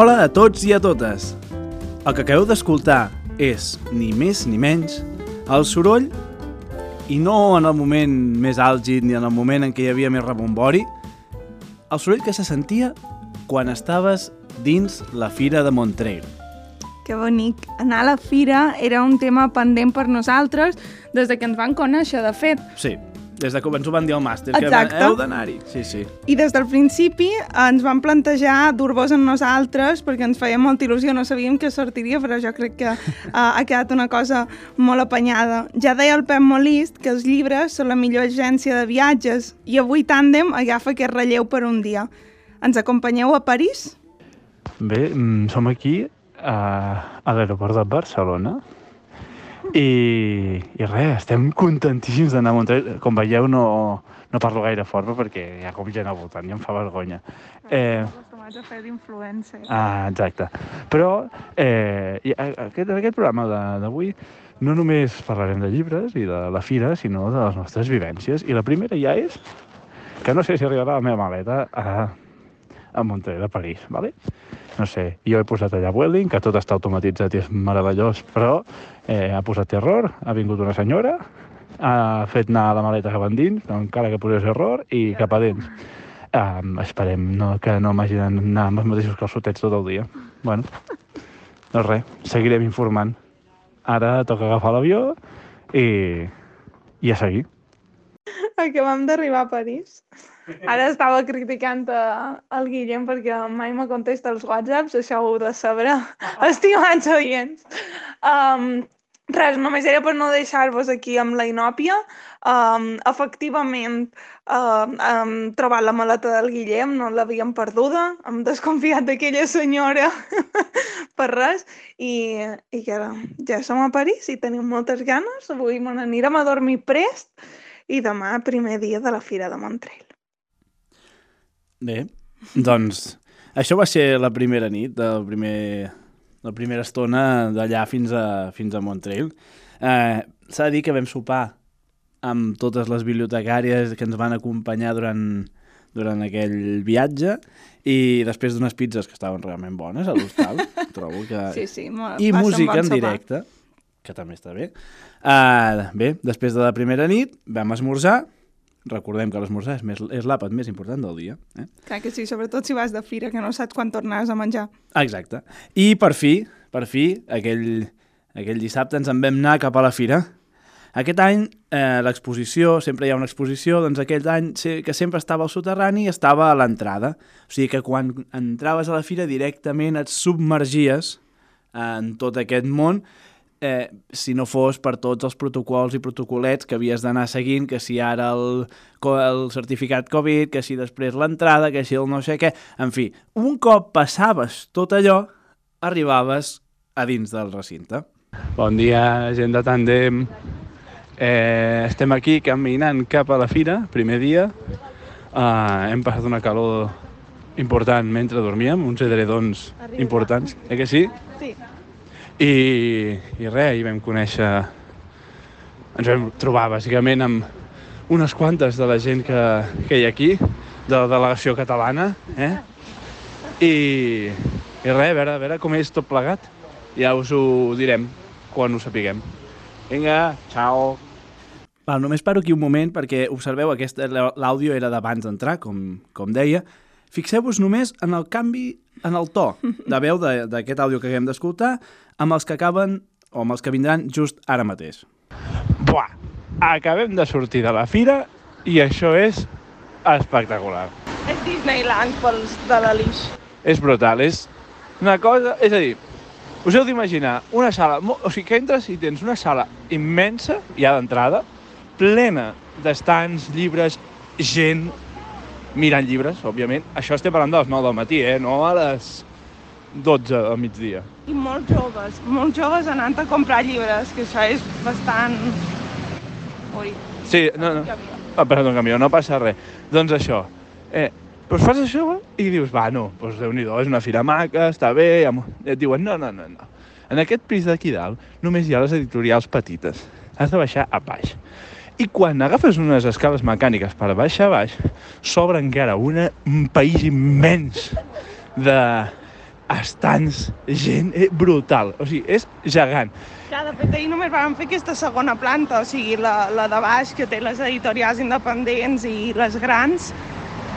Hola a tots i a totes. El que acabeu d'escoltar és, ni més ni menys, el soroll, i no en el moment més àlgid ni en el moment en què hi havia més rebombori, el soroll que se sentia quan estaves dins la Fira de Montreal. Que bonic. Anar a la fira era un tema pendent per nosaltres des de que ens van conèixer, de fet. Sí, des de que ens ho van dir al màster, Exacte. que heu d'anar-hi. Sí, sí. I des del principi ens van plantejar dur-vos en nosaltres perquè ens feia molta il·lusió, no sabíem què sortiria, però jo crec que uh, ha quedat una cosa molt apanyada. Ja deia el Pep Molist que els llibres són la millor agència de viatges i avui Tàndem agafa aquest relleu per un dia. Ens acompanyeu a París? Bé, mm, som aquí a, a l'aeroport de Barcelona i, i res, estem contentíssims d'anar a Montreal. Com veieu, no, no parlo gaire fort perquè hi ha com gent al voltant i em fa vergonya. Eh, acostumats a fer d'influencer. ah, exacte. Però eh, aquest, en aquest programa de- d'avui no només parlarem de llibres i de la fira, sinó de les nostres vivències. I la primera ja és que no sé si arribarà la meva maleta a, a Montreal, a París, ¿vale? No sé, jo he posat allà Welling, que tot està automatitzat i és meravellós, però eh, ha posat error, ha vingut una senyora, ha fet anar la maleta cap endins, encara que posés error, i cap a dins. Um, esperem no, que no m'hagi d'anar amb els mateixos calçotets tot el dia. Bueno, doncs res, seguirem informant. Ara toca agafar l'avió i, i a seguir. Acabem d'arribar a París. Ara estava criticant el Guillem perquè mai me contesta els whatsapps, això ho heu de saber, estimats oients. Um, res, només era per no deixar-vos aquí amb la inòpia. Um, efectivament, um, hem trobat la maleta del Guillem, no l'havíem perduda, hem desconfiat d'aquella senyora per res, i, i que ara ja som a París i tenim moltes ganes. Avui me n'anirem a dormir prest i demà, primer dia de la Fira de Montreal. Bé, doncs això va ser la primera nit, del primer, la primera estona d'allà fins a, fins a Montreal. Eh, S'ha de dir que vam sopar amb totes les bibliotecàries que ens van acompanyar durant, durant aquell viatge i després d'unes pizzas que estaven realment bones a l'hostal, trobo que... Sí, sí, mo- I música bon en sopar. directe, que també està bé. Uh, bé, després de la primera nit vam esmorzar, recordem que l'esmorzar és, més, és l'àpat més important del dia. Eh? Clar que sí, sobretot si vas de fira, que no saps quan tornaràs a menjar. Exacte. I per fi, per fi, aquell, aquell dissabte ens en vam anar cap a la fira. Aquest any eh, l'exposició, sempre hi ha una exposició, doncs aquell any que sempre estava al soterrani estava a l'entrada. O sigui que quan entraves a la fira directament et submergies en tot aquest món eh, si no fos per tots els protocols i protocolets que havies d'anar seguint, que si ara el, el certificat Covid, que si després l'entrada, que si el no sé què... En fi, un cop passaves tot allò, arribaves a dins del recinte. Bon dia, gent de Tandem. Eh, estem aquí caminant cap a la fira, primer dia. Uh, hem passat una calor important mentre dormíem, uns edredons Arriba. importants, eh que sí? Sí. I, i res, ahir vam conèixer... Ens vam trobar bàsicament amb unes quantes de la gent que, que hi ha aquí, de la delegació catalana, eh? I, i res, a veure, a veure com és tot plegat. Ja us ho direm quan ho sapiguem. Vinga, ciao. Val, només paro aquí un moment perquè observeu, aquesta l'àudio era d'abans d'entrar, com, com deia. Fixeu-vos només en el canvi en el to de veu d'aquest àudio que acabem d'escoltar amb els que acaben o amb els que vindran just ara mateix. Buah, acabem de sortir de la fira i això és espectacular. És Disneyland pels de l'Alix. És brutal, és una cosa... És a dir, us heu d'imaginar una sala... O sigui, que entres i tens una sala immensa, ja d'entrada, plena d'estants, llibres, gent mirant llibres, òbviament. Això estem parlant de les 9 del matí, eh? No a les 12 al migdia. I molt joves, molt joves anant a comprar llibres, que això és bastant... Ui, Sí, no, no. camió. Ah, perdó, camió, no passa res. Doncs això, eh, doncs fas això i dius, va, no, doncs déu-n'hi-do, és una fira maca, està bé, amb... et diuen, no, no, no, no. En aquest pis d'aquí dalt només hi ha les editorials petites. Has de baixar a baix. I quan agafes unes escales mecàniques per baixar a baix, s'obre encara una, un país immens de estants, gent eh, brutal. O sigui, és gegant. Clar, de fet, ahir només vam fer aquesta segona planta, o sigui, la, la de baix, que té les editorials independents i les grans,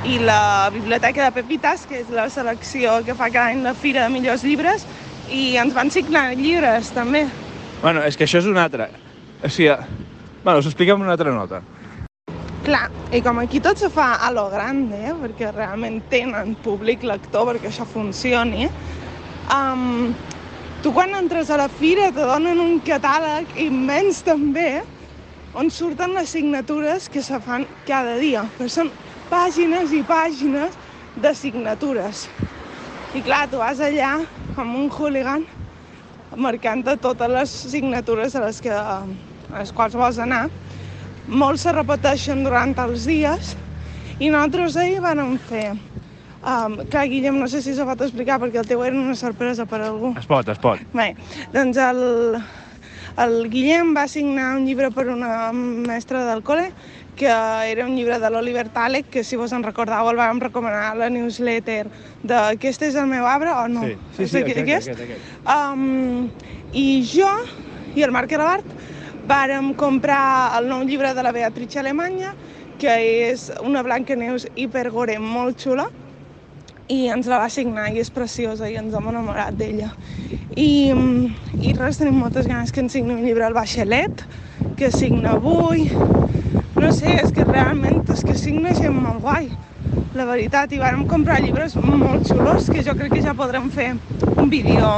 i la Biblioteca de Pepitas, que és la selecció que fa cada any la Fira de Millors Llibres, i ens van signar llibres, també. Bueno, és que això és una altra. O sigui, bueno, us ho expliquem en una altra nota. Clar, i com aquí tot se fa a lo grande, eh, perquè realment tenen públic lector perquè això funcioni, um, tu quan entres a la fira te donen un catàleg immens també, on surten les signatures que se fan cada dia, que són pàgines i pàgines de signatures. I clar, tu vas allà com un hooligan marcant totes les signatures a les, que, a les quals vols anar. Molts se repeteixen durant els dies i nosaltres ahir vam fer Um, clar, Guillem, no sé si se pot explicar perquè el teu era una sorpresa per a algú. Es pot, es pot. Bé, doncs el, el Guillem va signar un llibre per una mestra del col·le que era un llibre de l'Oliver Talek, que si vos en recordeu el vam recomanar a la newsletter de Aquest és el meu arbre o no? Sí, sí, sí, aquest, aquest, aquest? aquest, aquest. Um, I jo i el Marc Elabart vàrem comprar el nou llibre de la Beatrice Alemanya, que és una Blancaneus hipergore molt xula, i ens la va signar i és preciosa i ens hem enamorat d'ella. I, I res, tenim moltes ganes que ens signi un llibre al Baixelet, que signa avui. No sé, és que realment és que signa gent molt guai, la veritat. I vàrem comprar llibres molt xulos que jo crec que ja podrem fer un vídeo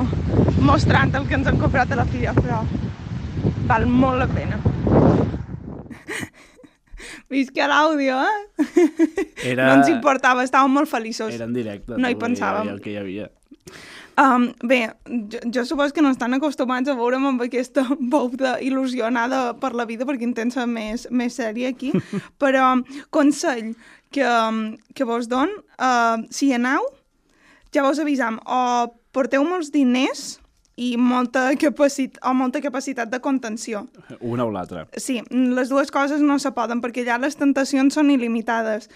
mostrant el que ens hem comprat a la fira, però val molt la pena. Visca l'àudio, eh? Era... No ens importava, estàvem molt feliços. Era en directe. No hi pensàvem. El que hi havia. Um, bé, jo, jo supos que no estan acostumats a veure'm amb aquesta veu il·lusionada per la vida, perquè intenta ser més, més sèria aquí, però consell que, um, que vos don, uh, si hi aneu, ja vos avisam, o porteu molts diners i molta, capacit o molta capacitat de contenció. Una o l'altra. Sí, les dues coses no se poden perquè ja les tentacions són il·limitades.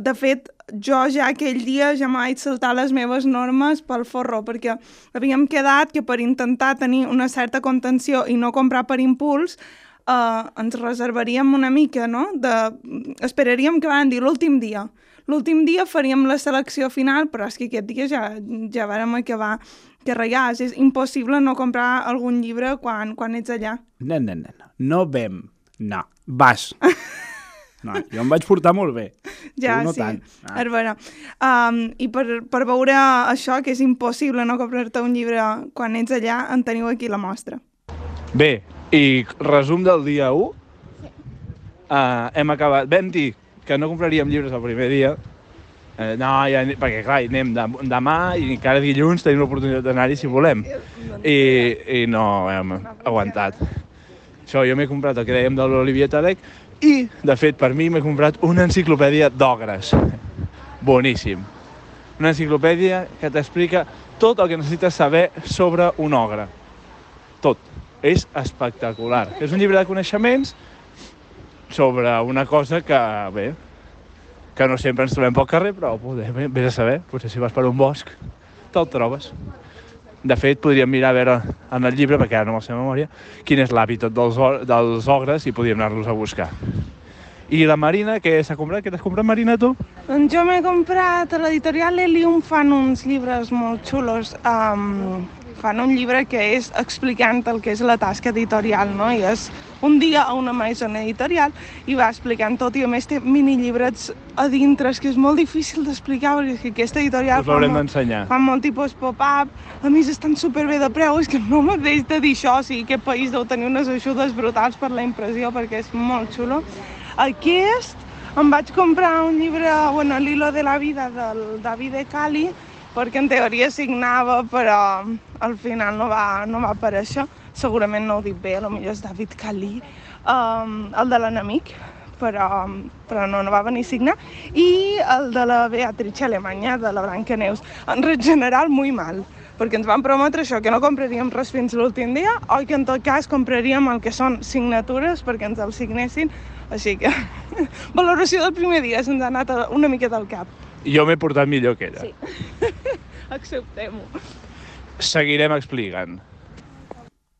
De fet, jo ja aquell dia ja m'he saltar les meves normes pel forro perquè havíem quedat que per intentar tenir una certa contenció i no comprar per impuls eh, ens reservaríem una mica, no? De... Esperaríem que van dir l'últim dia. L'últim dia faríem la selecció final, però és que aquest dia ja, ja vàrem acabar carregats. És impossible no comprar algun llibre quan, quan ets allà. Nen, nen, nen. No vem. No. Vas. No, jo em vaig portar molt bé. Ja, tu no sí, tant. Ah. és vera. Um, I per, per veure això, que és impossible no comprar-te un llibre quan ets allà, en teniu aquí la mostra. Bé, i resum del dia 1. Uh, hem acabat... Vam dir que no compraríem llibres el primer dia. Uh, no, ja, perquè clar, anem dem demà i encara dilluns tenim l'oportunitat d'anar-hi si volem. I, I no hem aguantat. Això, jo m'he comprat el que dèiem de l'Olivier Talec i, de fet, per mi m'he comprat una enciclopèdia d'ogres. Boníssim. Una enciclopèdia que t'explica tot el que necessites saber sobre un ogre. Tot. És espectacular. És un llibre de coneixements sobre una cosa que, bé, que no sempre ens trobem pel carrer, però poder, bé, vés a saber, potser si vas per un bosc, te'l trobes. De fet, podríem mirar a veure en el llibre, perquè ara no me'l sé memòria, quin és l'hàbitat dels, dels ogres i podríem anar-los a buscar. I la Marina, què s'ha comprat? Què t'has comprat, Marina, tu? Doncs jo m'he comprat a l'editorial Helium, fan uns llibres molt xulos. Um, fan un llibre que és explicant el que és la tasca editorial, no? I és un dia a una maisona editorial i va explicant tot i a més té minillibrets a dintre, és que és molt difícil d'explicar perquè és que aquesta editorial Us l'haurem molt-. Fan molt tipus pop-up, a més estan superbé de preu, és que no me deix de dir això, o sigui, aquest país deu tenir unes ajudes brutals per la impressió perquè és molt xulo. Aquest em vaig comprar un llibre, bueno, L'hilo de la vida del David de Cali, perquè en teoria signava, però al final no va, no va per això. Segurament no ho dic bé, potser és David Cali, um, el de l'enemic, però, però no, no va venir a signar. I el de la Beatrice Alemanya, de la Blancaneus. En general, muy mal, perquè ens van prometre això, que no compraríem res fins l'últim dia, o que en tot cas compraríem el que són signatures perquè ens el signessin, així que valoració del primer dia se'ns ha anat a- una mica del cap. Jo m'he portat millor que ella. Sí. Acceptem-ho. seguirem explicant.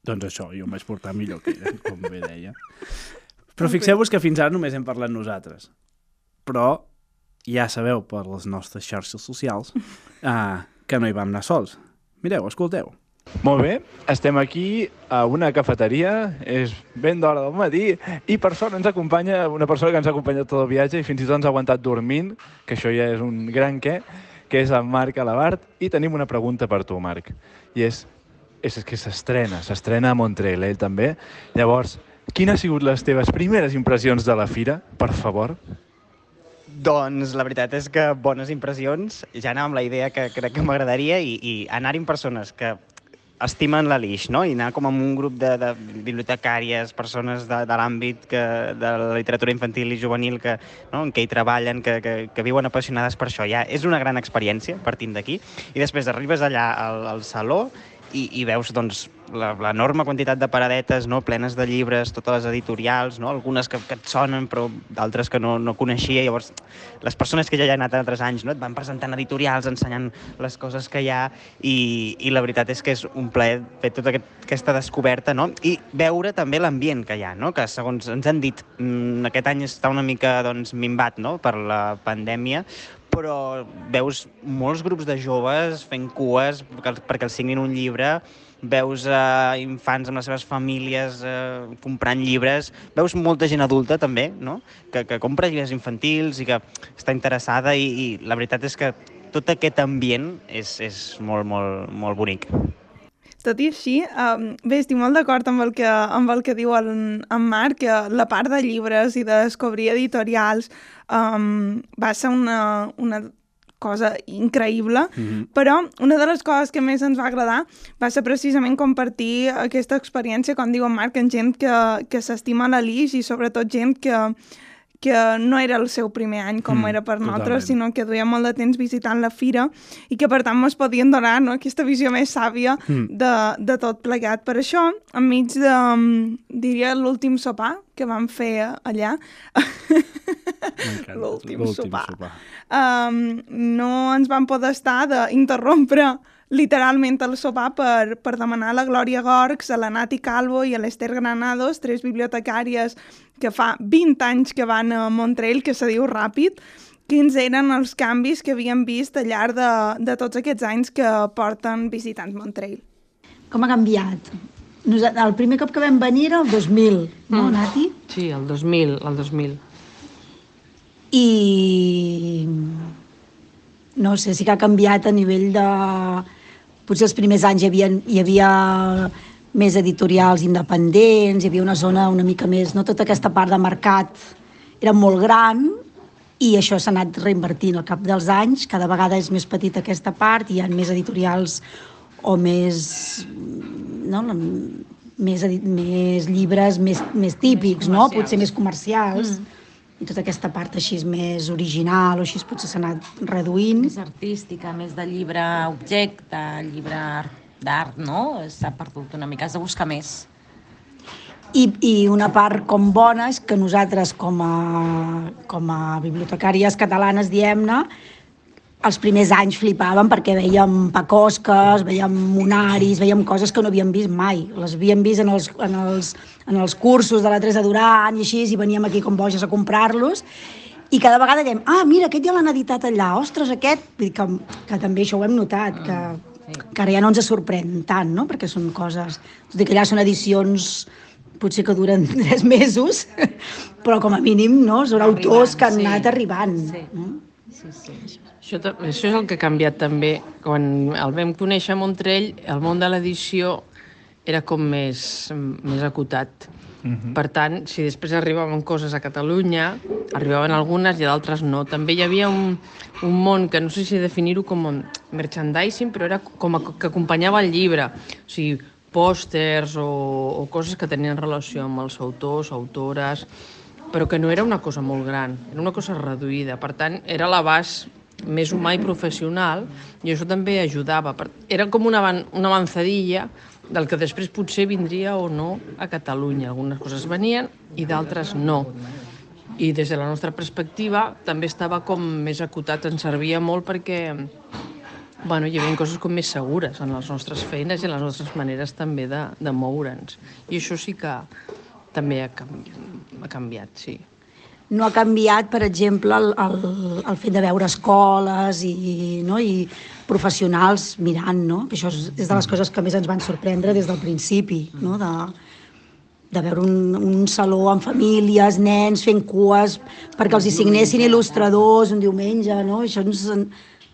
Doncs això, jo em vaig portar millor que ella, com bé deia. Però fixeu-vos que fins ara només hem parlat nosaltres. Però ja sabeu per les nostres xarxes socials uh, que no hi vam anar sols. Mireu, escolteu. Molt bé, estem aquí a una cafeteria, és ben d'hora del matí i per sort ens acompanya una persona que ens ha acompanyat tot el viatge i fins i tot ens ha aguantat dormint, que això ja és un gran què, que és el Marc Alabart i tenim una pregunta per tu, Marc. I és, és que s'estrena, s'estrena a Montreal, ell també. Llavors, quines han sigut les teves primeres impressions de la fira, per favor? Doncs la veritat és que bones impressions. Ja anava amb la idea que crec que m'agradaria i, i anar-hi amb persones que estimen l'Alix, no? I anar com amb un grup de, de bibliotecàries, persones de, de l'àmbit que, de la literatura infantil i juvenil que, no? en què hi treballen, que, que, que viuen apassionades per això. Ja és una gran experiència partint d'aquí. I després arribes allà al, al saló i, i veus doncs, l'enorme quantitat de paradetes no? plenes de llibres, totes les editorials, no? algunes que, que et sonen però d'altres que no, no coneixia. Llavors, les persones que ja hi han anat altres anys no? et van presentant editorials, ensenyant les coses que hi ha i, i la veritat és que és un plaer fer tota aquest, aquesta descoberta no? i veure també l'ambient que hi ha, no? que segons ens han dit, mmm, aquest any està una mica doncs, minvat no? per la pandèmia, però veus molts grups de joves fent cues perquè els signin un llibre, veus eh, infants amb les seves famílies eh, comprant llibres, veus molta gent adulta també, no? que, que compra llibres infantils i que està interessada i, i la veritat és que tot aquest ambient és, és molt, molt, molt bonic. Tot i així, um, bé, estic molt d'acord amb, el que, amb el que diu el, en Marc, que la part de llibres i de descobrir editorials um, va ser una, una cosa increïble, mm -hmm. però una de les coses que més ens va agradar va ser precisament compartir aquesta experiència, com diu en Marc, amb gent que, que s'estima l'Alix i sobretot gent que, que no era el seu primer any com mm, era per totalment. nosaltres, sinó que duia molt de temps visitant la fira i que per tant ens podien donar no, aquesta visió més sàvia mm. de, de tot plegat. Per això, enmig de, diria, l'últim sopar que vam fer allà, l'últim sopar, sopar. Um, no ens van poder estar d'interrompre literalment el sopar per, per demanar a la Glòria Gorgs, a la Nati Calvo i a l'Ester Granados, tres bibliotecàries que fa 20 anys que van a Montreal, que se diu ràpid, quins eren els canvis que havien vist al llarg de, de tots aquests anys que porten visitant Montreal. Com ha canviat? El primer cop que vam venir era el 2000, no, mm. Nati? Sí, el 2000, el 2000. I no sé, sí que ha canviat a nivell de... Potser els primers anys hi havia, hi havia més editorials independents, hi havia una zona una mica més, no tota aquesta part de mercat era molt gran i això s'ha anat reinvertint al cap dels anys, cada vegada és més petita aquesta part, hi ha més editorials o més, no, més, més llibres més, més típics, més no? potser més comercials. Mm i tota aquesta part així més original o així potser s'ha anat reduint. Més artística, més de llibre objecte, llibre d'art, no? S'ha perdut una mica, has de buscar més. I, I una part com bona és que nosaltres com a, com a bibliotecàries catalanes, diem-ne, els primers anys flipàvem perquè veiem pacosques, veiem monaris, veiem coses que no havíem vist mai. Les havíem vist en els, en els, en els cursos de la Teresa Duran i així, i veníem aquí com boges a comprar-los. I cada vegada dèiem, ah, mira, aquest ja l'han editat allà, ostres, aquest... Vull dir que, que també això ho hem notat, que, que ara ja no ens sorprèn tant, no? perquè són coses... Tot i que allà són edicions potser que duren tres mesos, però com a mínim no? són autors que han sí. anat arribant. Sí. No? Sí, sí. Això, això és el que ha canviat també. Quan el vam conèixer a Montrell, el món de l'edició era com més, més acotat. Uh mhm. -huh. Per tant, si després arribaven coses a Catalunya, arribaven algunes i d'altres no. També hi havia un, un món que no sé si definir-ho com merchandising, però era com a, que acompanyava el llibre. O sigui, pòsters o, o coses que tenien relació amb els autors, autores, però que no era una cosa molt gran, era una cosa reduïda. Per tant, era l'abast més humà i professional, i això també ajudava. Era com una, una avançadilla del que després potser vindria o no a Catalunya. Algunes coses venien i d'altres no. I des de la nostra perspectiva també estava com més acotat, ens servia molt perquè Bueno, hi havia coses com més segures en les nostres feines i en les nostres maneres també de, de moure'ns. I això sí que també ha, ha canviat, sí. No ha canviat, per exemple, el, el, el fet de veure escoles i, no? i professionals mirant, no? que això és, és de les coses que més ens van sorprendre des del principi, no? de, de veure un, un saló amb famílies, nens fent cues perquè els hi signessin il·lustradors un diumenge, no? això ens,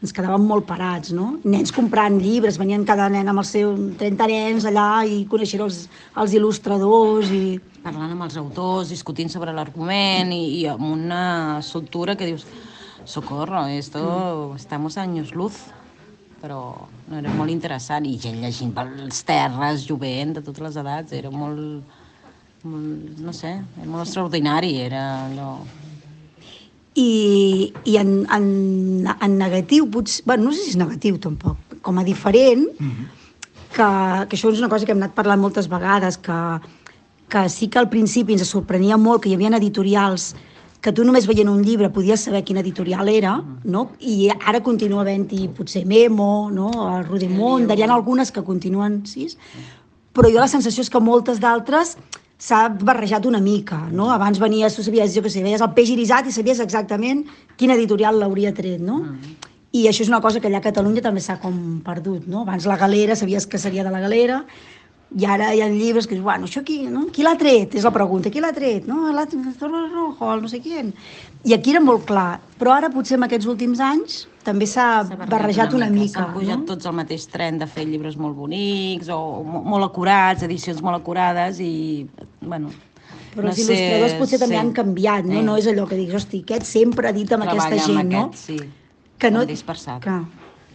ens quedàvem molt parats, no? Nens comprant llibres, venien cada nen amb els seus 30 nens allà i coneixent els, els il·lustradors i... parlant amb els autors, discutint sobre l'argument i, i amb una soltura que dius socorro, esto mm. estamos años luz però no, era molt interessant i gent llegint pels terres, jovent, de totes les edats, era molt, molt no sé, era molt extraordinari, era allò... I, i en, en, en negatiu, potser, bueno, no sé si és negatiu tampoc, com a diferent, mm -hmm. que, que això és una cosa que hem anat parlant moltes vegades, que, que sí que al principi ens sorprenia molt que hi havia editorials que tu només veient un llibre podies saber quina editorial era, no? i ara continua havent-hi potser Memo, no? el Rodimont, hi ha algunes que continuen, sí? però jo la sensació és que moltes d'altres s'ha barrejat una mica, no? Abans venies, tu sabies, jo què sé, veies el peix irisat i sabies exactament quina editorial l'hauria tret, no? Mm. I això és una cosa que allà a Catalunya també s'ha com perdut, no? Abans la galera, sabies que seria de la galera, i ara hi ha llibres que dius, bueno, això qui, no? qui l'ha tret? És la pregunta, qui l'ha tret? No, l'ha Torres Rojo, no sé qui. I aquí era molt clar, però ara potser en aquests últims anys també s'ha barrejat una, una mica. S'han pujat no? tots al mateix tren de fer llibres molt bonics o molt acurats, edicions molt acurades i, bueno, però no els il·lustradors sé, potser sí. també han canviat, no? Sí. No és allò que dius, hosti, aquest sempre ha dit amb Treballa aquesta gent, amb no? Aquest, sí. Que no, dispersat. Que,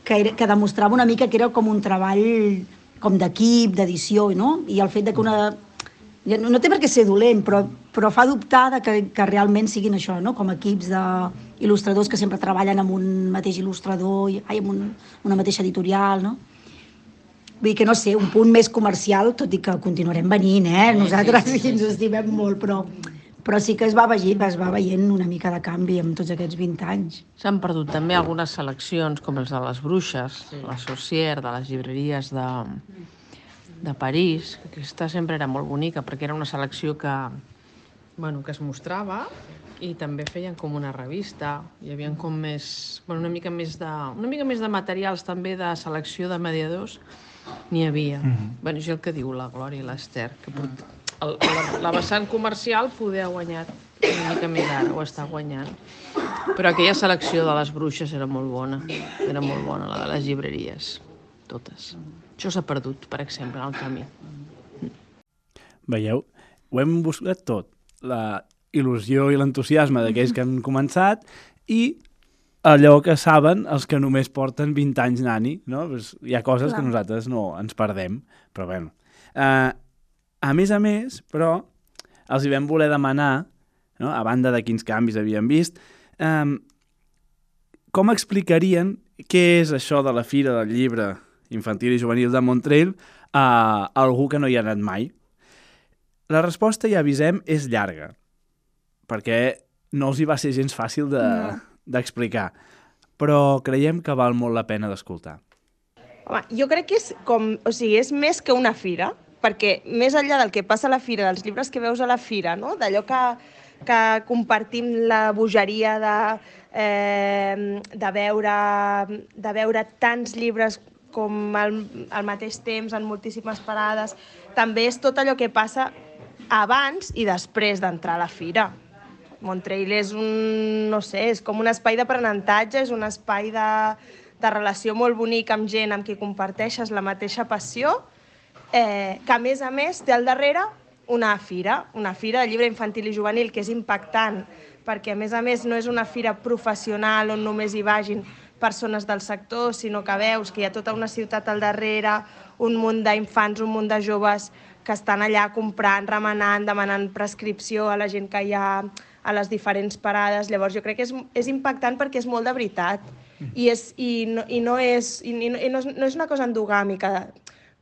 que, era, que demostrava una mica que era com un treball com d'equip, d'edició, no? I el fet de que una... No, no té per què ser dolent, però, però fa dubtar de que, que realment siguin això, no? com equips d'il·lustradors que sempre treballen amb un mateix il·lustrador, i, ai, amb un, una mateixa editorial, no? Vull dir que, no sé, un punt més comercial, tot i que continuarem venint, eh? Nosaltres sí, sí, sí. ens estimem molt, però, però sí que es va, veient, es va veient una mica de canvi en tots aquests 20 anys. S'han perdut també algunes seleccions, com els de les bruixes, sí. la Saucier, de les llibreries de, de París, que aquesta sempre era molt bonica, perquè era una selecció que, bueno, que es mostrava i també feien com una revista, hi havia com més, bueno, una mica més de, una mica més de materials també de selecció de mediadors, n'hi havia. Mm -hmm. bueno, és el que diu la Glòria i l'Ester, que pot, el, la, la vessant comercial poder ha guanyat una mica més ara, ho està guanyant. Però aquella selecció de les bruixes era molt bona, era molt bona, la de les llibreries, totes. Això s'ha perdut, per exemple, en el camí. Veieu? Ho hem buscat tot. La il·lusió i l'entusiasme d'aquells que han començat i allò que saben els que només porten 20 anys nani, no? Pues hi ha coses Clar. que nosaltres no ens perdem, però bueno. Uh, a més a més, però, els hi vam voler demanar, no? a banda de quins canvis havien vist, um, com explicarien què és això de la Fira del Llibre Infantil i Juvenil de Montreal a algú que no hi ha anat mai? La resposta, ja avisem, és llarga, perquè no els hi va ser gens fàcil d'explicar, de, no. però creiem que val molt la pena d'escoltar. Home, jo crec que és com, o sigui, és més que una fira, perquè més enllà del que passa a la fira, dels llibres que veus a la fira, no? d'allò que, que compartim la bogeria de, eh, de, veure, de veure tants llibres com al, al mateix temps, en moltíssimes parades, també és tot allò que passa abans i després d'entrar a la fira. Montreal és un, no sé, és com un espai d'aprenentatge, és un espai de, de relació molt bonic amb gent amb qui comparteixes la mateixa passió eh, que a més a més té al darrere una fira, una fira de llibre infantil i juvenil que és impactant, perquè a més a més no és una fira professional on només hi vagin persones del sector, sinó que veus que hi ha tota una ciutat al darrere, un munt d'infants, un munt de joves que estan allà comprant, remenant, demanant prescripció a la gent que hi ha a les diferents parades. Llavors jo crec que és, és impactant perquè és molt de veritat. I, és, i, no, i, no, és, i, no, i no, és, no és una cosa endogàmica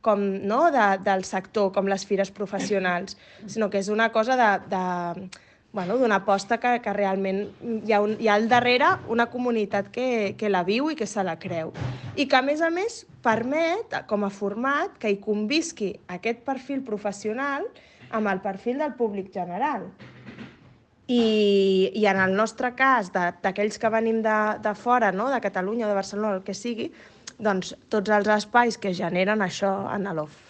com no, de, del sector, com les fires professionals, sinó que és una cosa de, de, bueno, d'una aposta que, que realment hi ha, un, hi ha al darrere una comunitat que, que la viu i que se la creu. I que, a més a més, permet, com a format, que hi convisqui aquest perfil professional amb el perfil del públic general. I, i en el nostre cas, d'aquells que venim de, de fora, no? de Catalunya o de Barcelona, el que sigui, doncs tots els espais que generen això en l'off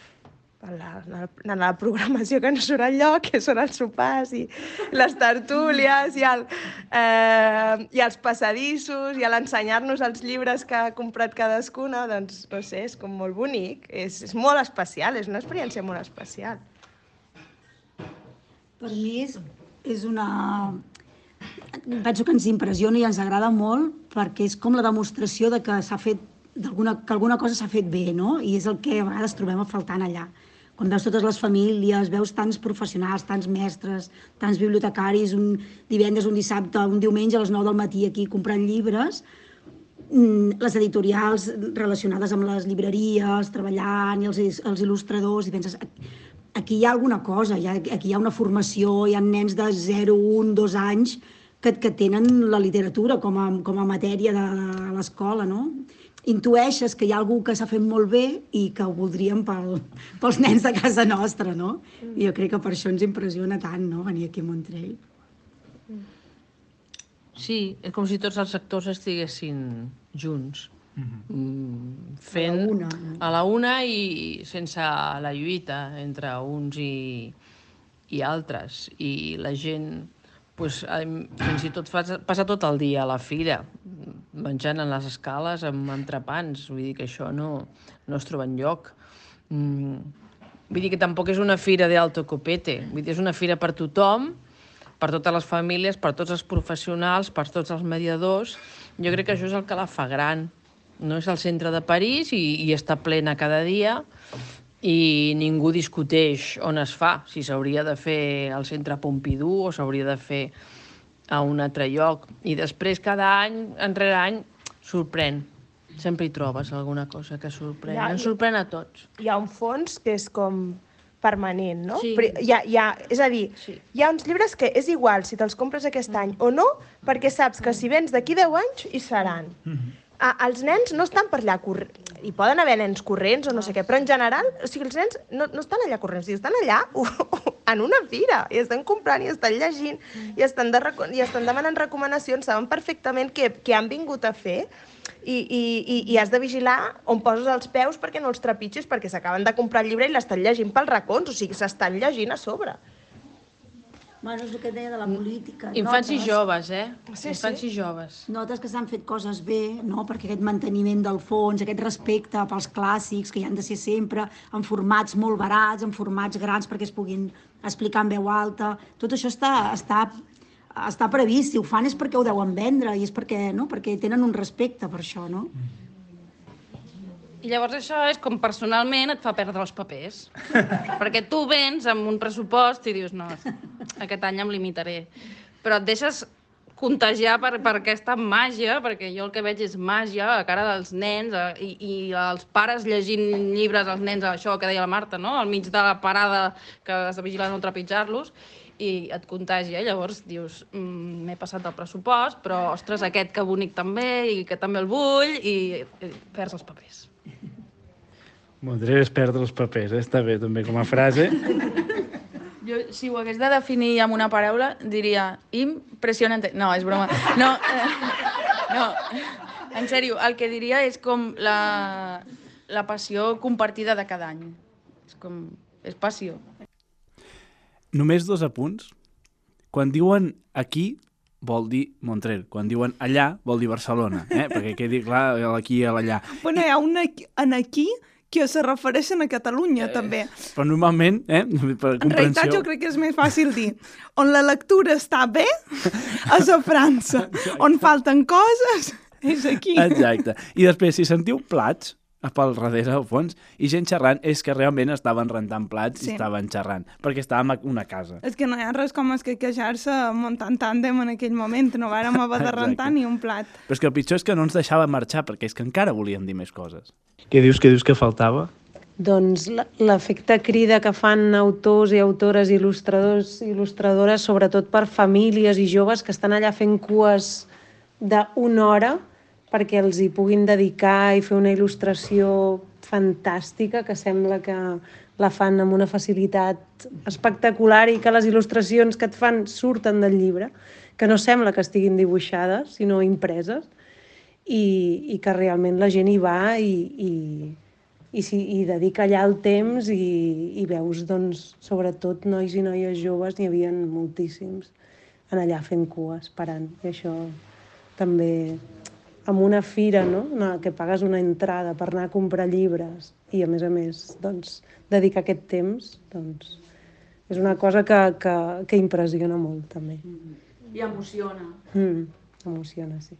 en la, en la- programació que no surt enlloc, que són els sopars i les tertúlies i, el, eh, i els passadissos i l'ensenyar-nos els llibres que ha comprat cadascuna, doncs, no sé, és com molt bonic, és, és molt especial, és una experiència molt especial. Per mi és, és una... Penso que ens impressiona i ens agrada molt perquè és com la demostració de que s'ha fet d'alguna que alguna cosa s'ha fet bé, no? I és el que a vegades trobem a faltant allà. Quan veus totes les famílies, veus tants professionals, tants mestres, tants bibliotecaris, un divendres, un dissabte, un diumenge a les 9 del matí aquí comprant llibres, mm, les editorials relacionades amb les llibreries, treballant, i els, els il·lustradors, i penses, aquí hi ha alguna cosa, hi ha, aquí hi ha una formació, hi ha nens de 0, 1, 2 anys que, que tenen la literatura com a, com a matèria de, de l'escola, no? Intueixes que hi ha algú que s'ha fet molt bé i que ho voldríem pel, pels nens de casa nostra, no? I jo crec que per això ens impressiona tant, no?, venir aquí a Montrell. Sí, és com si tots els sectors estiguessin junts, mm, fent A la una. a la una i sense la lluita entre uns i, i altres. I la gent, pues, fins i tot passa, passa tot el dia a la fira, menjant en les escales amb entrepans. Vull dir que això no, no es troba enlloc. Mm, vull dir que tampoc és una fira d'alto copete. Vull dir, és una fira per tothom, per totes les famílies, per tots els professionals, per tots els mediadors. Jo crec que això és el que la fa gran. No és el centre de París i, i està plena cada dia i ningú discuteix on es fa, si s'hauria de fer al centre Pompidou o s'hauria de fer a un altre lloc. I després, cada any, enrere any, sorprèn. Sempre hi trobes alguna cosa que sorprèn. Ja, Ens sorprèn a tots. Hi ha un fons que és com permanent, no? Sí. Però Hi ha, hi ha, és a dir, Sí. hi ha uns llibres que és igual si te'ls compres aquest any o no, perquè saps que si vens d'aquí 10 anys hi seran. Ah, els nens no estan per allà corrents, hi poden haver nens corrents o no sé què, però en general, o sigui, els nens no, no estan allà corrents, estan allà en una fira, i estan comprant, i estan llegint, i estan, de, i estan demanant recomanacions, saben perfectament què, què han vingut a fer, i, i, i, i has de vigilar on poses els peus perquè no els trepitgis, perquè s'acaben de comprar el llibre i l'estan llegint pels racons, o sigui, s'estan llegint a sobre. Bueno, és el que deia de la política. Infants i Notes- joves, eh? Sí, Infants sí. i joves. Notes que s'han fet coses bé, no? perquè aquest manteniment del fons, aquest respecte pels clàssics, que hi han de ser sempre en formats molt barats, en formats grans perquè es puguin explicar en veu alta, tot això està, està, està previst. Si ho fan és perquè ho deuen vendre i és perquè, no? perquè tenen un respecte per això. No? I llavors això és com personalment et fa perdre els papers. Perquè tu vens amb un pressupost i dius, no, aquest any em limitaré. Però et deixes contagiar per, per aquesta màgia, perquè jo el que veig és màgia a cara dels nens eh, i, i els pares llegint llibres als nens, això que deia la Marta, no? al mig de la parada que has de vigilar no trepitjar-los, i et contagia. Llavors dius, mm, m'he passat del pressupost, però, ostres, aquest que bonic també, i que també el vull, i, i perds els papers. Montrer és perdre els papers, eh? està bé també com a frase. Jo, si ho hagués de definir amb una paraula, diria impressionante. No, és broma. No, eh, no, en sèrio, el que diria és com la, la passió compartida de cada any. És com... és passió. Només dos apunts. Quan diuen aquí, vol dir Montreal. Quan diuen allà, vol dir Barcelona. Eh? Perquè quedi clar l'aquí i l'allà. Bueno, hi ha un aquí, en aquí que se refereixen a Catalunya, també. Però normalment, eh, per En realitat comprensió... jo crec que és més fàcil dir on la lectura està bé és a França, on falten coses és aquí. Exacte. I després, si sentiu plats pel darrere, al fons, i gent xerrant, és que realment estaven rentant plats Sí. i estaven xerrant, perquè estàvem a una casa. És que no hi ha res com es que queixar-se muntant tàndem en aquell moment, no vàrem haver de rentar ni un plat. Però és que el pitjor és que no ens deixava marxar, perquè és que encara volien dir més coses. Què dius, què dius que faltava? doncs l'efecte crida que fan autors i autores, il·lustradors i il·lustradores, sobretot per famílies i joves que estan allà fent cues d'una hora perquè els hi puguin dedicar i fer una il·lustració fantàstica que sembla que la fan amb una facilitat espectacular i que les il·lustracions que et fan surten del llibre, que no sembla que estiguin dibuixades, sinó impreses, i, i que realment la gent hi va i, i, i, si, i dedica allà el temps i, i veus, doncs, sobretot nois i noies joves, n'hi havia moltíssims en allà fent cua, esperant. I això també amb una fira, no? Una, que pagues una entrada per anar a comprar llibres i, a més a més, doncs, dedicar aquest temps, doncs, és una cosa que, que, que impressiona molt, també. I emociona. Mm, emociona, sí.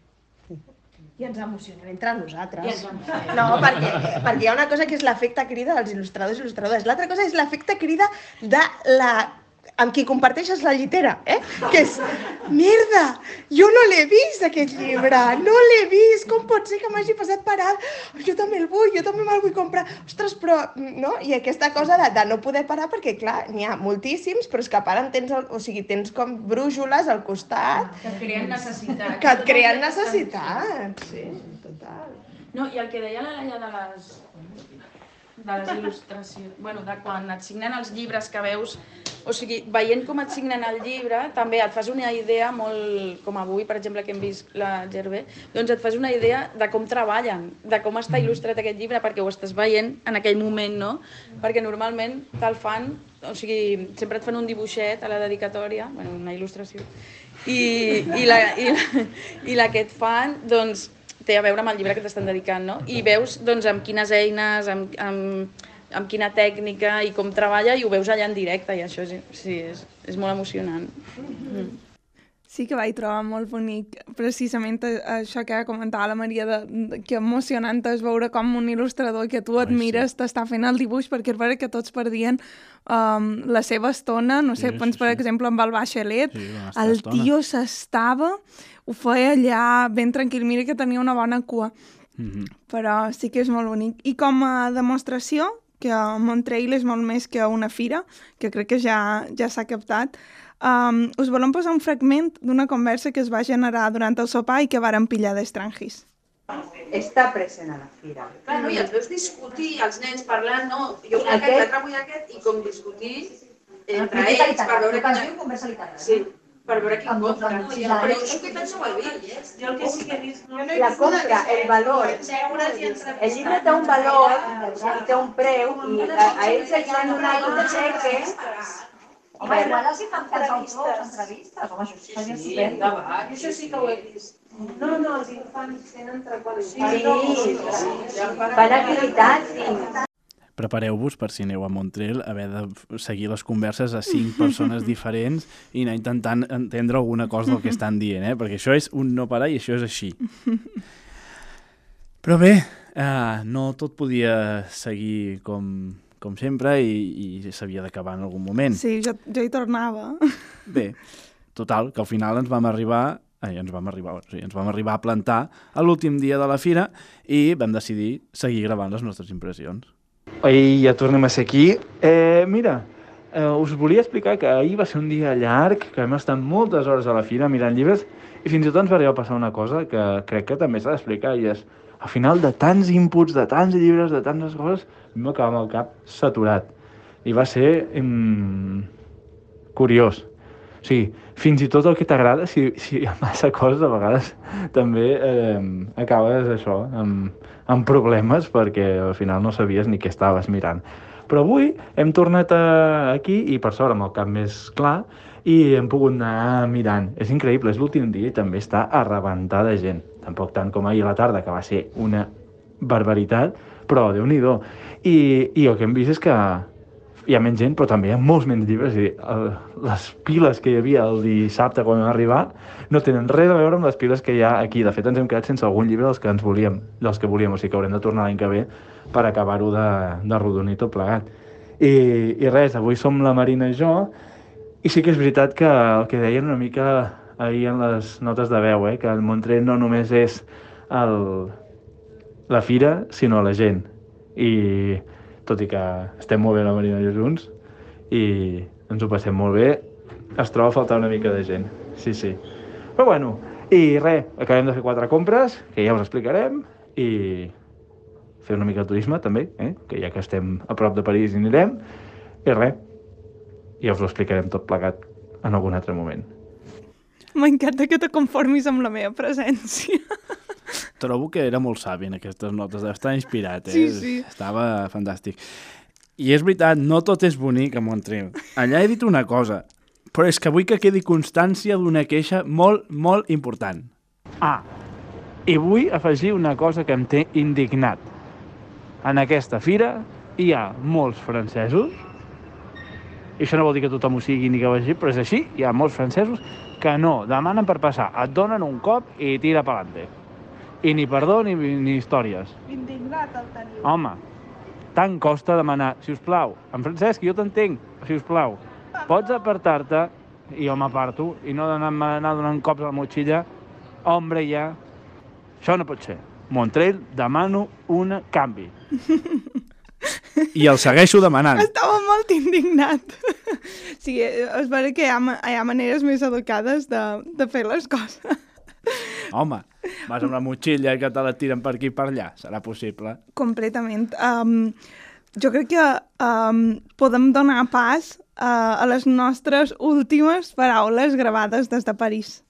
I ens emocionem entre nosaltres. Ens. No, perquè, perquè hi ha una cosa que és l'efecte crida dels il·lustradors i il·lustradores. L'altra cosa és l'efecte crida de la amb qui comparteixes la llitera, eh? Que és, merda, jo no l'he vist aquest llibre, no l'he vist, com pot ser que m'hagi passat per alt? Jo també el vull, jo també me'l vull comprar. Ostres, però, no? I aquesta cosa de, de no poder parar, perquè clar, n'hi ha moltíssims, però és que a part en tens, el, o sigui, tens com brújoles al costat Que et creen necessitat. que et creen necessitat. Sí, total. No, i el que deia la Laia de les, de les il·lustracions, bueno, de quan et signen els llibres que veus, o sigui, veient com et signen el llibre, també et fas una idea molt, com avui, per exemple, que hem vist la Gervé, doncs et fas una idea de com treballen, de com està il·lustrat aquest llibre, perquè ho estàs veient en aquell moment, no? Perquè normalment te'l fan, o sigui, sempre et fan un dibuixet a la dedicatòria, bueno, una il·lustració, i, i, la, i, la, i la que et fan, doncs, té a veure amb el llibre que t'estan dedicant, no? I veus doncs, amb quines eines, amb, amb, amb quina tècnica i com treballa i ho veus allà en directe i això és, sí, és, és molt emocionant. Mm. Sí que vaig trobar molt bonic precisament a- això que comentava la Maria, de, de, que emocionant és veure com un il·lustrador que tu admires sí. t'està fent el dibuix, perquè és veritat que tots perdien um, la seva estona, no sé, Sí, sí, sí, per sí. exemple amb el Bachelet, Sí, el tio s'estava, ho feia allà ben tranquil, mira que tenia una bona cua, Mm -hmm. però sí que és molt bonic. I com a demostració, que Montreal és molt més que una fira, que crec que ja, ja s'ha captat, um, us volem posar un fragment d'una conversa que es va generar durant el sopar i que varen pillar d'estrangis. està present a la fira. Clar, no? I els veus discutir, els nens parlant, no? Jo vull Aquest- aquest, l'altre vull aquest, i com discutir entre ells per veure que conversa literària. Sí, per veure compra. amb- Però això que penso he vist. Jo el que sí que he vist... No La compra, el valor. El llibre té un valor i té un preu i a, a ells els han donat un xeque. Home, igual els hi fan autors, entrevistes. Home, això Sí, estupend. endavant. Això sí que ho he vist. No, no, els infants tenen treballs. Sí, Sí, fan activitats i... Prepareu-vos per si aneu a Montreal haver de seguir les converses a cinc persones diferents i anar intentant entendre alguna cosa del que estan dient, eh? perquè això és un no parar i això és així. Però bé, eh, no tot podia seguir com, com sempre i, i s'havia d'acabar en algun moment. Sí, jo, jo hi tornava. Bé, total, que al final ens vam arribar ai, ens vam arribar, sí, ens vam arribar a plantar a l'últim dia de la fira i vam decidir seguir gravant les nostres impressions. Ei, ja tornem a ser aquí. Eh, mira, eh, us volia explicar que ahir va ser un dia llarg, que vam estar moltes hores a la fira mirant llibres, i fins i tot ens va arribar a passar una cosa que crec que també s'ha d'explicar, i és, al final de tants inputs, de tants llibres, de tantes coses, vam acabar amb el cap saturat. I va ser mm, curiós. O sigui, fins i tot el que t'agrada, si, si hi ha massa coses, a vegades també eh, acabes això, amb, amb problemes, perquè al final no sabies ni què estaves mirant. Però avui hem tornat a, aquí, i per sort amb el cap més clar, i hem pogut anar mirant. És increïble, és l'últim dia i també està a rebentar de gent. Tampoc tant com ahir a la tarda, que va ser una barbaritat, però déu nhi I, I el que hem vist és que hi ha menys gent, però també hi ha molts menys llibres. I el, les piles que hi havia el dissabte quan vam arribar no tenen res a veure amb les piles que hi ha aquí. De fet, ens hem quedat sense algun llibre dels que ens volíem, dels que volíem, o sigui que haurem de tornar l'any que ve per acabar-ho de, de rodonir tot plegat. I, I res, avui som la Marina i jo, i sí que és veritat que el que deien una mica ahir en les notes de veu, eh, que el Montreal no només és el, la fira, sinó la gent. I tot i que estem molt bé la Marina i junts, i ens ho passem molt bé. Es troba a faltar una mica de gent, sí, sí. Però bueno, i res, acabem de fer quatre compres, que ja us explicarem, i fer una mica de turisme també, eh? que ja que estem a prop de París hi anirem, i res, ja us ho explicarem tot plegat en algun altre moment. M'encanta que te conformis amb la meva presència. Trobo que era molt savi en aquestes notes, estar inspirat, eh? Sí, sí. Estava fantàstic. I és veritat, no tot és bonic a Montreal. Allà he dit una cosa, però és que vull que quedi constància d'una queixa molt, molt important. Ah, i vull afegir una cosa que em té indignat. En aquesta fira hi ha molts francesos, i això no vol dir que tothom ho sigui ni que vagi, però és així, hi ha molts francesos que no demanen per passar, et donen un cop i tira pelante. I ni perdó ni, ni històries. Indignat el teniu. Home, tant costa demanar, si us plau, en Francesc, jo t'entenc, si us plau, pots apartar-te, i jo m'aparto, i no d'anar anar donant cops a la motxilla, hombre, ja, això no pot ser. Montreal, demano un canvi. I el segueixo demanant. Estava molt indignat. Sí, és vera que hi ha, hi ha maneres més educades de, de fer les coses. Home, vas amb la motxilla i que te la tiren per aquí i per allà. Serà possible. Completament. Um, jo crec que um, podem donar pas uh, a les nostres últimes paraules gravades des de París.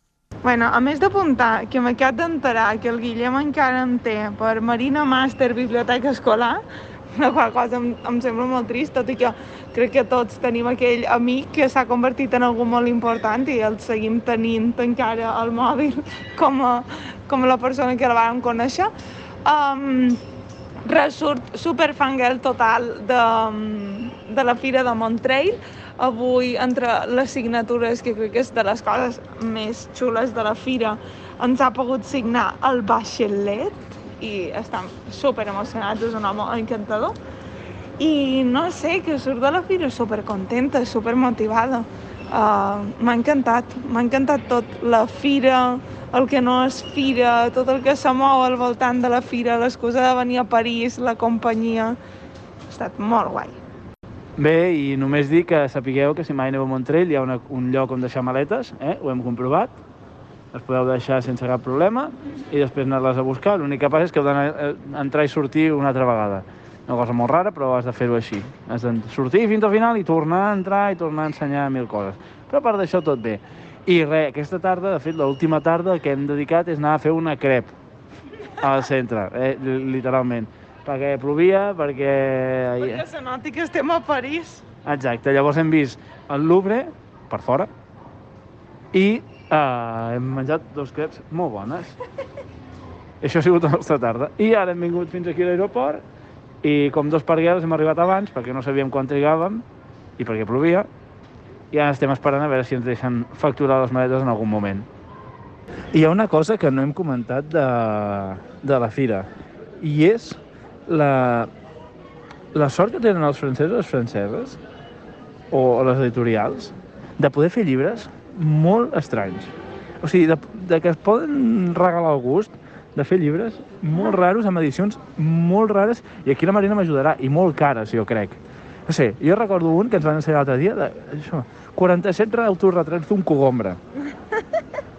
Bueno, a més d'apuntar que m'acabo d'enterar que el Guillem encara en té per Marina Master Biblioteca Escolar, la qual cosa em, em sembla molt trist, tot i que crec que tots tenim aquell amic que s'ha convertit en algú molt important i el seguim tenint encara al mòbil com a, com la persona que la vam conèixer. Um, super fangirl total de, de la Fira de Montreal. Avui, entre les signatures, que crec que és de les coses més xules de la Fira, ens ha pogut signar el Bachelet i estem super emocionats, és un home encantador. I no sé, que surt de la Fira super contenta, super motivada. Uh, m'ha encantat, m'ha encantat tot, la Fira, el que no és Fira, tot el que se mou al voltant de la Fira, l'excusa de venir a París, la companyia... Ha estat molt guai. Bé, i només dir que sapigueu que si mai aneu a Montreal hi ha una, un lloc on deixar maletes, eh? ho hem comprovat, les podeu deixar sense cap problema i després anar-les a buscar. L'únic que passa és que heu d'entrar i sortir una altra vegada. Una cosa molt rara, però has de fer-ho així. Has de sortir fins al final i tornar a entrar i tornar a ensenyar mil coses. Però a part d'això tot bé. I res, aquesta tarda, de fet, l'última tarda que hem dedicat és anar a fer una crep al centre, eh, literalment. Perquè plovia, perquè... Perquè se noti que estem a París. Exacte, llavors hem vist el Louvre, per fora, i uh, hem menjat dos creps molt bones. Això ha sigut la nostra tarda. I ara hem vingut fins aquí a l'aeroport i com dos parguels hem arribat abans perquè no sabíem quan trigàvem i perquè plovia i ara estem esperant a veure si ens deixen facturar les maletes en algun moment. Hi ha una cosa que no hem comentat de, de la fira i és la, la sort que tenen els francesos i les franceses o les editorials de poder fer llibres molt estranys. O sigui, de, de que es poden regalar el gust de fer llibres molt raros, amb edicions molt rares, i aquí la Marina m'ajudarà, i molt cares, jo crec. No sé, jo recordo un que ens van ensenyar l'altre dia, de, això, 47 autorretrats d'un cogombre.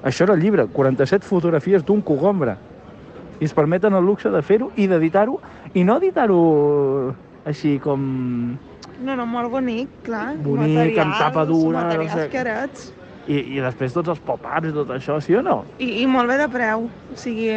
això era el llibre, 47 fotografies d'un cogombre. I es permeten el luxe de fer-ho i d'editar-ho, i no editar-ho així com No, no, molt bonic, clar. Bonic, amb tapa dura, no Materials sé. carats. I, i després tots els pop-ups i tot això, sí o no? I, I molt bé de preu. O sigui,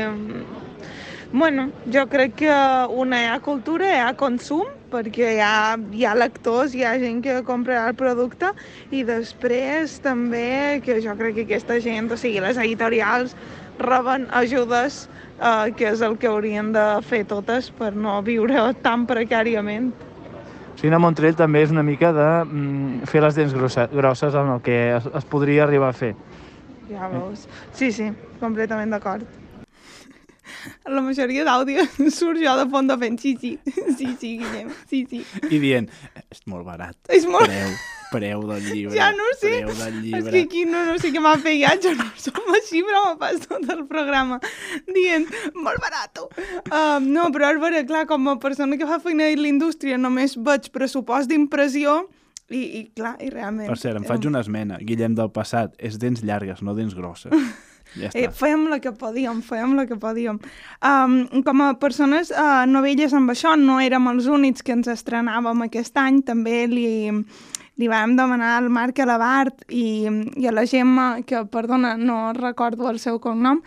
bueno, jo crec que una hi ha cultura, hi ha consum, perquè hi ha, hi ha lectors, hi ha gent que comprarà el producte, i després també que jo crec que aquesta gent, o sigui, les editorials reben ajudes, eh, que és el que haurien de fer totes per no viure tan precàriament. O sigui, a Montreal també és una mica de mm, fer les dents grossa, grosses en el que es, es podria arribar a fer. Ja veus. Sí, sí, completament d'acord. La majoria d'àudio surt jo de fons de fent sí, sí, sí, sí, Guillem, sí, sí. I dient, és molt barat. És molt... Creu. Preu del llibre. Ja no sé. Preu del És llibre. que aquí no, no sé què m'ha pegat, jo no som així, però me pas tot el programa dient, molt barat. Um, no, però és vera, clar, com a persona que fa feina a l'indústria només veig pressupost d'impressió i, i clar, i realment... Per cert, em faig una esmena. Guillem del passat, és dents llargues, no dents grosses. Ja està. Eh, fèiem la que podíem, fèiem la que podíem. Um, com a persones uh, novelles amb això, no érem els únics que ens estrenàvem aquest any, també li, li vam demanar al Marc Alabart i, i a la Gemma, que, perdona, no recordo el seu cognom,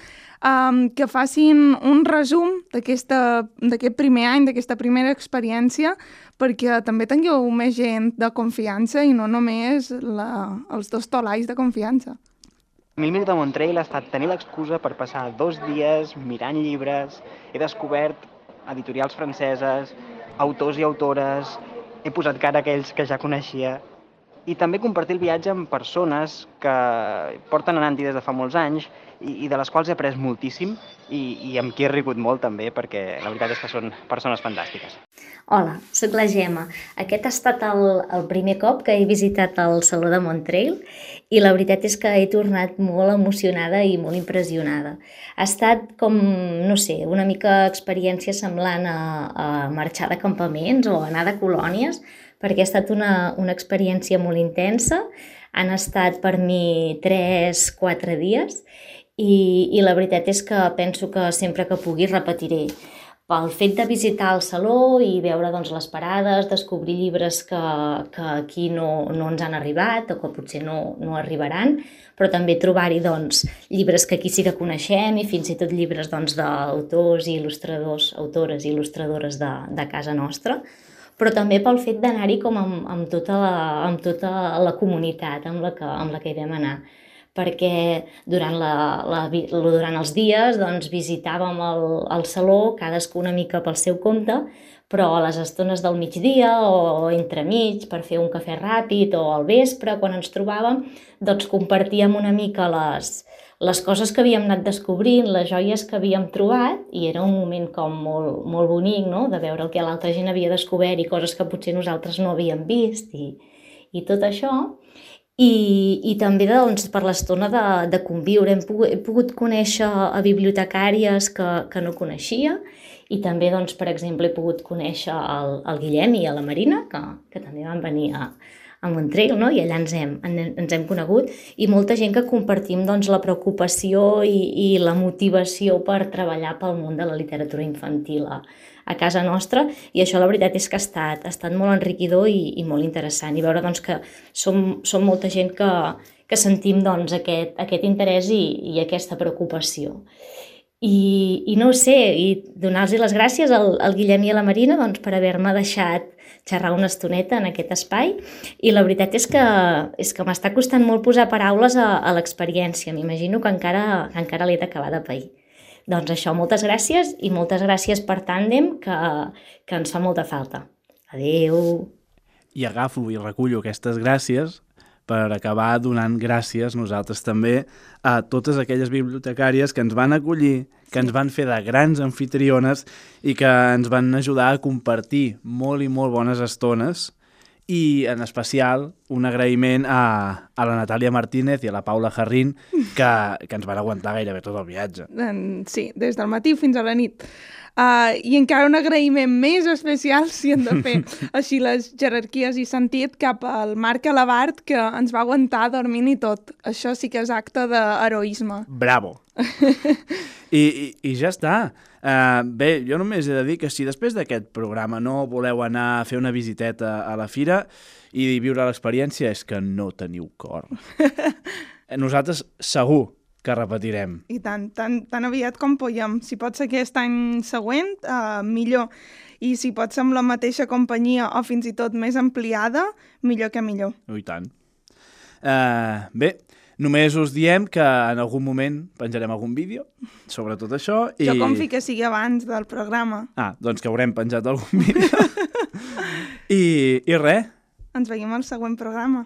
um, que facin un resum d'aquest primer any, d'aquesta primera experiència, perquè també tingueu més gent de confiança i no només la, els dos tolais de confiança. Minuts de Montreal ha estat tenir l'excusa per passar dos dies mirant llibres, he descobert editorials franceses, autors i autores, he posat cara a aquells que ja coneixia. I també compartir el viatge amb persones que porten anant-hi des de fa molts anys i, i de les quals he après moltíssim i, i amb qui he rigut molt també perquè la veritat és que són persones fantàstiques. Hola, sóc la Gemma. Aquest ha estat el, el primer cop que he visitat el Saló de Montreal i la veritat és que he tornat molt emocionada i molt impressionada. Ha estat com, no sé, una mica experiència semblant a, a marxar de campaments o anar de colònies, perquè ha estat una, una experiència molt intensa. Han estat per mi 3-4 dies i, i la veritat és que penso que sempre que pugui repetiré. Pel fet de visitar el saló i veure doncs, les parades, descobrir llibres que, que aquí no, no ens han arribat o que potser no, no arribaran, però també trobar-hi doncs, llibres que aquí sí que coneixem i fins i tot llibres doncs, d'autors i il·lustradors, autores i il·lustradores de, de casa nostra, però també pel fet d'anar-hi com amb, amb, tota la, amb tota la comunitat amb la que, amb la que hi vam anar perquè durant, la, la, durant els dies doncs, visitàvem el, el saló, cadascú una mica pel seu compte, però a les estones del migdia o entremig per fer un cafè ràpid o al vespre, quan ens trobàvem, doncs compartíem una mica les, les coses que havíem anat descobrint, les joies que havíem trobat, i era un moment com molt, molt bonic, no?, de veure el que l'altra gent havia descobert i coses que potser nosaltres no havíem vist i, i tot això. I, i també doncs, per l'estona de, de conviure. Hem pogut, he pogut conèixer a bibliotecàries que, que no coneixia i també, doncs, per exemple, he pogut conèixer el, el Guillem i a la Marina, que, que també van venir a, a Montreal, no? i allà ens hem, ens hem conegut, i molta gent que compartim doncs, la preocupació i, i la motivació per treballar pel món de la literatura infantil a, a casa nostra i això la veritat és que ha estat, ha estat molt enriquidor i, i molt interessant i veure doncs, que som, som molta gent que, que sentim doncs, aquest, aquest interès i, i aquesta preocupació. I, i no ho sé, i donar-los les gràcies al, al Guillem i a la Marina doncs, per haver-me deixat xerrar una estoneta en aquest espai i la veritat és que, és que m'està costant molt posar paraules a, a l'experiència. M'imagino que encara, que encara l'he d'acabar de pair. Doncs això, moltes gràcies i moltes gràcies per Tàndem, que, que ens fa molta falta. Adeu. I agafo i recullo aquestes gràcies per acabar donant gràcies nosaltres també a totes aquelles bibliotecàries que ens van acollir, que ens van fer de grans anfitriones i que ens van ajudar a compartir molt i molt bones estones i en especial un agraïment a, a la Natàlia Martínez i a la Paula Jarrín que, que ens van aguantar gairebé tot el viatge. Sí, des del matí fins a la nit. Uh, I encara un agraïment més especial, si hem de fer així les jerarquies i sentit, cap al Marc Alabart, que ens va aguantar dormint i tot. Això sí que és acte d'heroisme. Bravo! I, i, I ja està. Uh, bé, jo només he de dir que si després d'aquest programa no voleu anar a fer una visiteta a la fira i viure l'experiència, és que no teniu cor. Nosaltres segur que repetirem. I tant, tan, tan aviat com puguem. Si pot ser aquest any següent, uh, millor. I si pot ser amb la mateixa companyia o fins i tot més ampliada, millor que millor. Oh, I tant. Uh, bé, només us diem que en algun moment penjarem algun vídeo sobre tot això. I... Jo confio que sigui abans del programa. Ah, doncs que haurem penjat algun vídeo. I, I res, Ens veiem al següent programa.